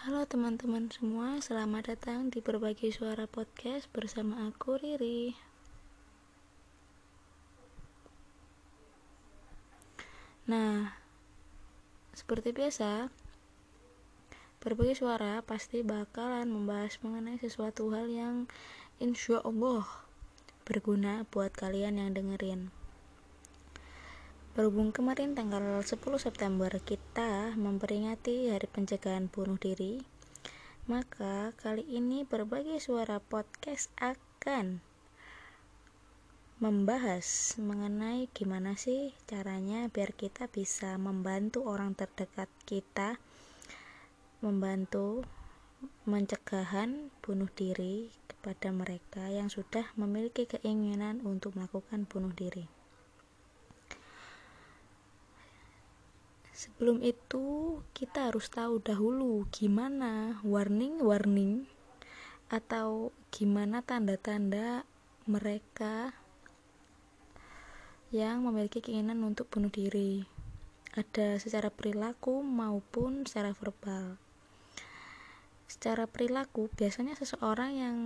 Halo teman-teman semua, selamat datang di Berbagi Suara Podcast bersama aku Riri. Nah, seperti biasa, Berbagi Suara pasti bakalan membahas mengenai sesuatu hal yang insya Allah berguna buat kalian yang dengerin. Berhubung kemarin tanggal 10 September kita memperingati Hari Pencegahan Bunuh Diri, maka kali ini berbagai suara podcast akan membahas mengenai gimana sih caranya biar kita bisa membantu orang terdekat kita membantu mencegahan bunuh diri kepada mereka yang sudah memiliki keinginan untuk melakukan bunuh diri. Sebelum itu, kita harus tahu dahulu gimana warning-warning atau gimana tanda-tanda mereka yang memiliki keinginan untuk bunuh diri. Ada secara perilaku maupun secara verbal. Secara perilaku, biasanya seseorang yang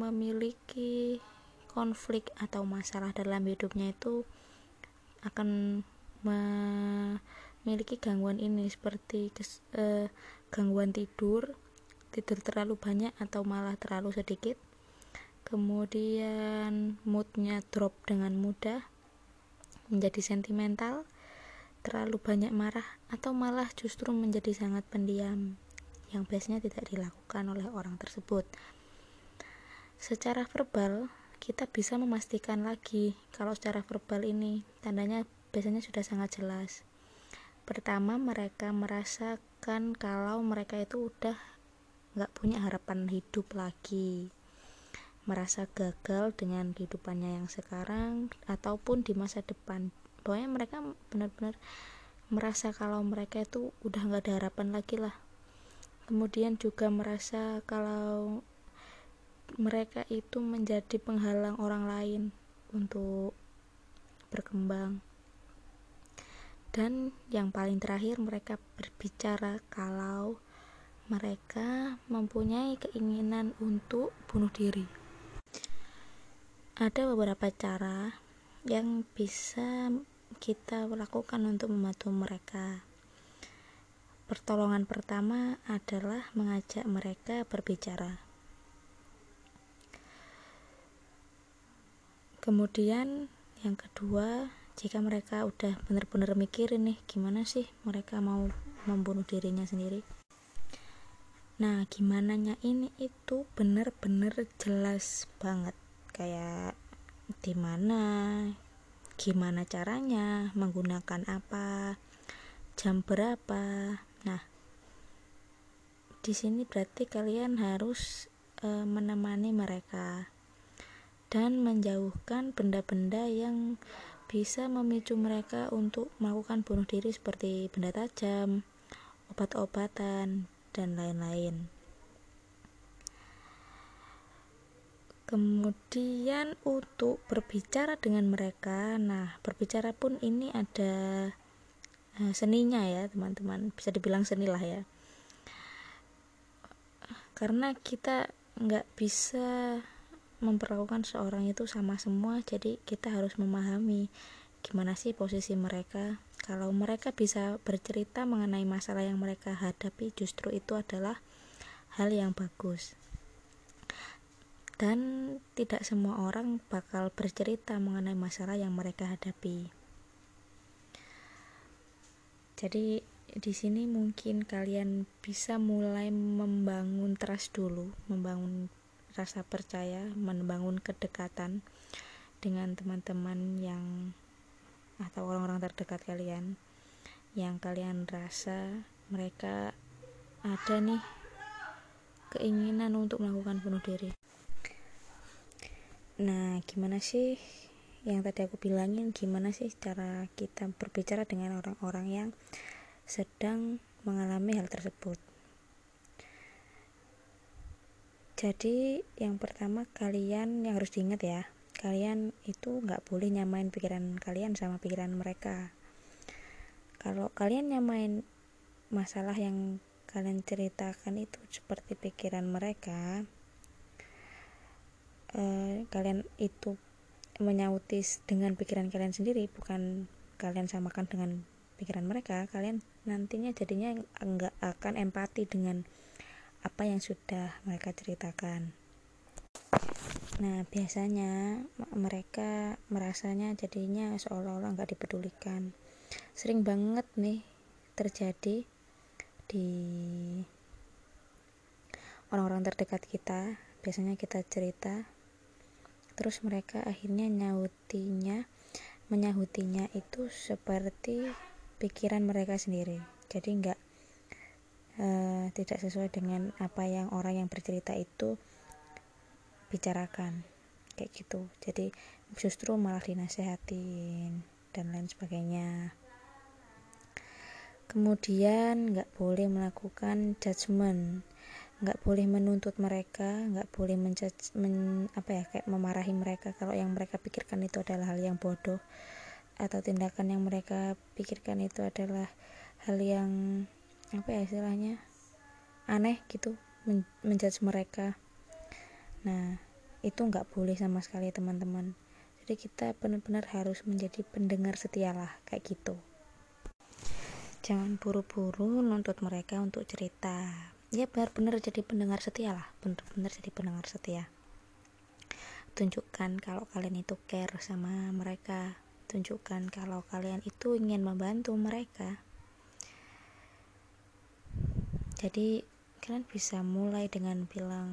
memiliki konflik atau masalah dalam hidupnya itu akan memiliki gangguan ini seperti kes, eh, gangguan tidur, tidur terlalu banyak atau malah terlalu sedikit. Kemudian moodnya drop dengan mudah, menjadi sentimental, terlalu banyak marah atau malah justru menjadi sangat pendiam yang biasanya tidak dilakukan oleh orang tersebut. Secara verbal, kita bisa memastikan lagi kalau secara verbal ini tandanya biasanya sudah sangat jelas. Pertama, mereka merasakan kalau mereka itu udah nggak punya harapan hidup lagi, merasa gagal dengan kehidupannya yang sekarang ataupun di masa depan. Pokoknya mereka benar-benar merasa kalau mereka itu udah nggak ada harapan lagi lah. Kemudian juga merasa kalau mereka itu menjadi penghalang orang lain untuk berkembang dan yang paling terakhir mereka berbicara kalau mereka mempunyai keinginan untuk bunuh diri. Ada beberapa cara yang bisa kita lakukan untuk membantu mereka. Pertolongan pertama adalah mengajak mereka berbicara. Kemudian, yang kedua, jika mereka udah bener-bener mikirin nih gimana sih mereka mau membunuh dirinya sendiri? Nah gimana nya ini itu bener-bener jelas banget. Kayak di mana gimana caranya menggunakan apa jam berapa. Nah di sini berarti kalian harus e, menemani mereka dan menjauhkan benda-benda yang bisa memicu mereka untuk melakukan bunuh diri seperti benda tajam, obat-obatan, dan lain-lain. Kemudian untuk berbicara dengan mereka, nah berbicara pun ini ada eh, seninya ya teman-teman, bisa dibilang seni lah ya. Karena kita nggak bisa memperlakukan seorang itu sama semua jadi kita harus memahami gimana sih posisi mereka. Kalau mereka bisa bercerita mengenai masalah yang mereka hadapi justru itu adalah hal yang bagus. Dan tidak semua orang bakal bercerita mengenai masalah yang mereka hadapi. Jadi di sini mungkin kalian bisa mulai membangun trust dulu membangun rasa percaya, membangun kedekatan dengan teman-teman yang atau orang-orang terdekat kalian yang kalian rasa mereka ada nih keinginan untuk melakukan bunuh diri. Nah, gimana sih yang tadi aku bilangin gimana sih cara kita berbicara dengan orang-orang yang sedang mengalami hal tersebut? Jadi yang pertama kalian yang harus diingat ya kalian itu nggak boleh nyamain pikiran kalian sama pikiran mereka. Kalau kalian nyamain masalah yang kalian ceritakan itu seperti pikiran mereka eh, kalian itu menyauti dengan pikiran kalian sendiri bukan kalian samakan dengan pikiran mereka kalian nantinya jadinya enggak akan empati dengan apa yang sudah mereka ceritakan. Nah biasanya mereka merasanya jadinya seolah-olah nggak dipedulikan. Sering banget nih terjadi di orang-orang terdekat kita. Biasanya kita cerita terus mereka akhirnya nyautinya menyahutinya itu seperti pikiran mereka sendiri. Jadi enggak uh, tidak sesuai dengan apa yang orang yang bercerita itu bicarakan. Kayak gitu. Jadi justru malah dinasehatin dan lain sebagainya. Kemudian nggak boleh melakukan judgement. Nggak boleh menuntut mereka nggak boleh menjudge men, apa ya kayak memarahi mereka kalau yang mereka pikirkan itu adalah hal yang bodoh atau tindakan yang mereka pikirkan itu adalah hal yang apa ya istilahnya? Aneh gitu men menjudge mereka. Nah itu nggak boleh sama sekali teman-teman. Jadi kita benar-benar harus menjadi pendengar setialah kayak gitu. Jangan buru-buru nuntut mereka untuk cerita. Ya benar-benar jadi pendengar setia lah benar-benar jadi pendengar setia. Tunjukkan kalau kalian itu care sama mereka. Tunjukkan kalau kalian itu ingin membantu mereka jadi kalian bisa mulai dengan bilang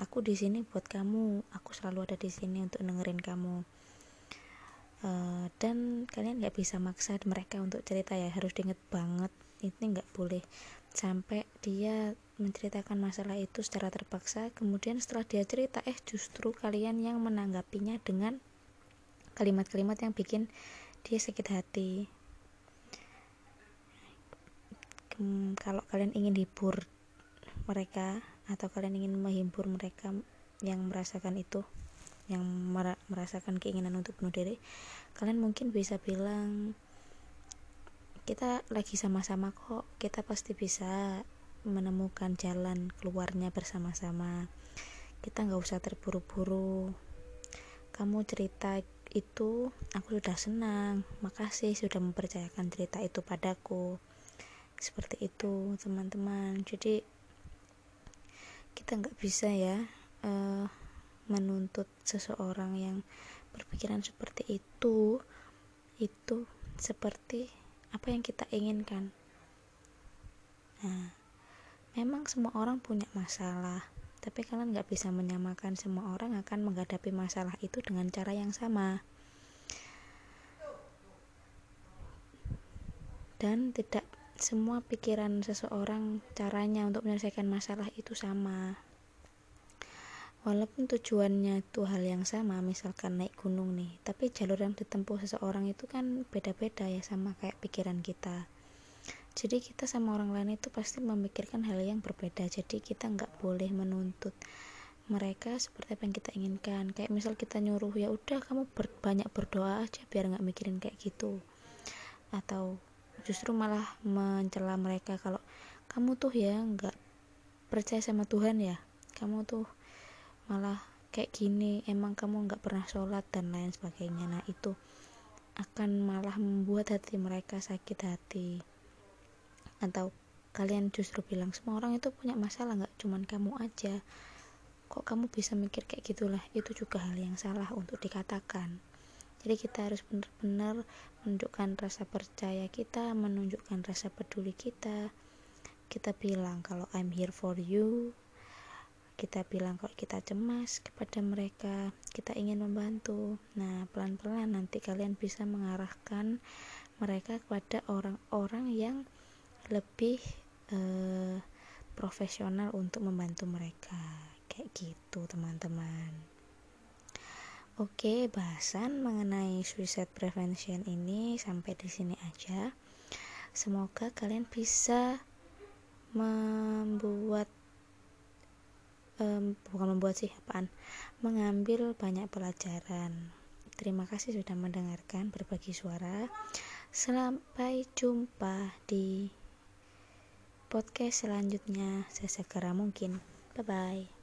aku di sini buat kamu aku selalu ada di sini untuk dengerin kamu. Uh, dan kalian nggak bisa maksa mereka untuk cerita ya harus diinget banget ini nggak boleh. Sampai dia menceritakan masalah itu secara terpaksa kemudian setelah dia cerita eh justru kalian yang menanggapinya dengan kalimat-kalimat yang bikin dia sakit hati kalau kalian ingin hibur mereka atau kalian ingin menghibur mereka yang merasakan itu yang merasakan keinginan untuk bunuh diri kalian mungkin bisa bilang kita lagi sama-sama kok kita pasti bisa menemukan jalan keluarnya bersama-sama. Kita nggak usah terburu-buru. Kamu cerita itu aku sudah senang. Makasih sudah mempercayakan cerita itu padaku seperti itu teman-teman. Jadi kita nggak bisa ya uh, menuntut seseorang yang berpikiran seperti itu itu seperti apa yang kita inginkan. Nah memang semua orang punya masalah tapi kalian nggak bisa menyamakan semua orang akan menghadapi masalah itu dengan cara yang sama. Dan tidak semua pikiran seseorang caranya untuk menyelesaikan masalah itu sama. Walaupun tujuannya itu hal yang sama misalkan naik gunung nih tapi jalur yang ditempuh seseorang itu kan beda-beda ya sama kayak pikiran kita. Jadi kita sama orang lain itu pasti memikirkan hal yang berbeda jadi kita nggak boleh menuntut mereka seperti apa yang kita inginkan. Kayak misal kita nyuruh ya udah kamu ber banyak berdoa aja biar nggak mikirin kayak gitu. Atau justru malah mencela mereka kalau kamu tuh ya nggak percaya sama Tuhan ya. Kamu tuh malah kayak gini emang kamu nggak pernah sholat dan lain sebagainya. Nah itu akan malah membuat hati mereka sakit hati. Atau kalian justru bilang semua orang itu punya masalah nggak cuman kamu aja. Kok kamu bisa mikir kayak gitulah? Itu juga hal yang salah untuk dikatakan jadi kita harus benar-benar menunjukkan rasa percaya kita menunjukkan rasa peduli kita. Kita bilang kalau I'm here for you. Kita bilang kalau kita cemas kepada mereka. Kita ingin membantu. Nah pelan-pelan nanti kalian bisa mengarahkan mereka kepada orang-orang yang lebih uh, profesional untuk membantu mereka. Kayak gitu teman-teman oke bahasan mengenai suicide prevention ini sampai di sini aja semoga kalian bisa membuat um, bukan membuat sih apaan mengambil banyak pelajaran terima kasih sudah mendengarkan berbagi suara sampai jumpa di podcast selanjutnya sesegera mungkin. Bye bye.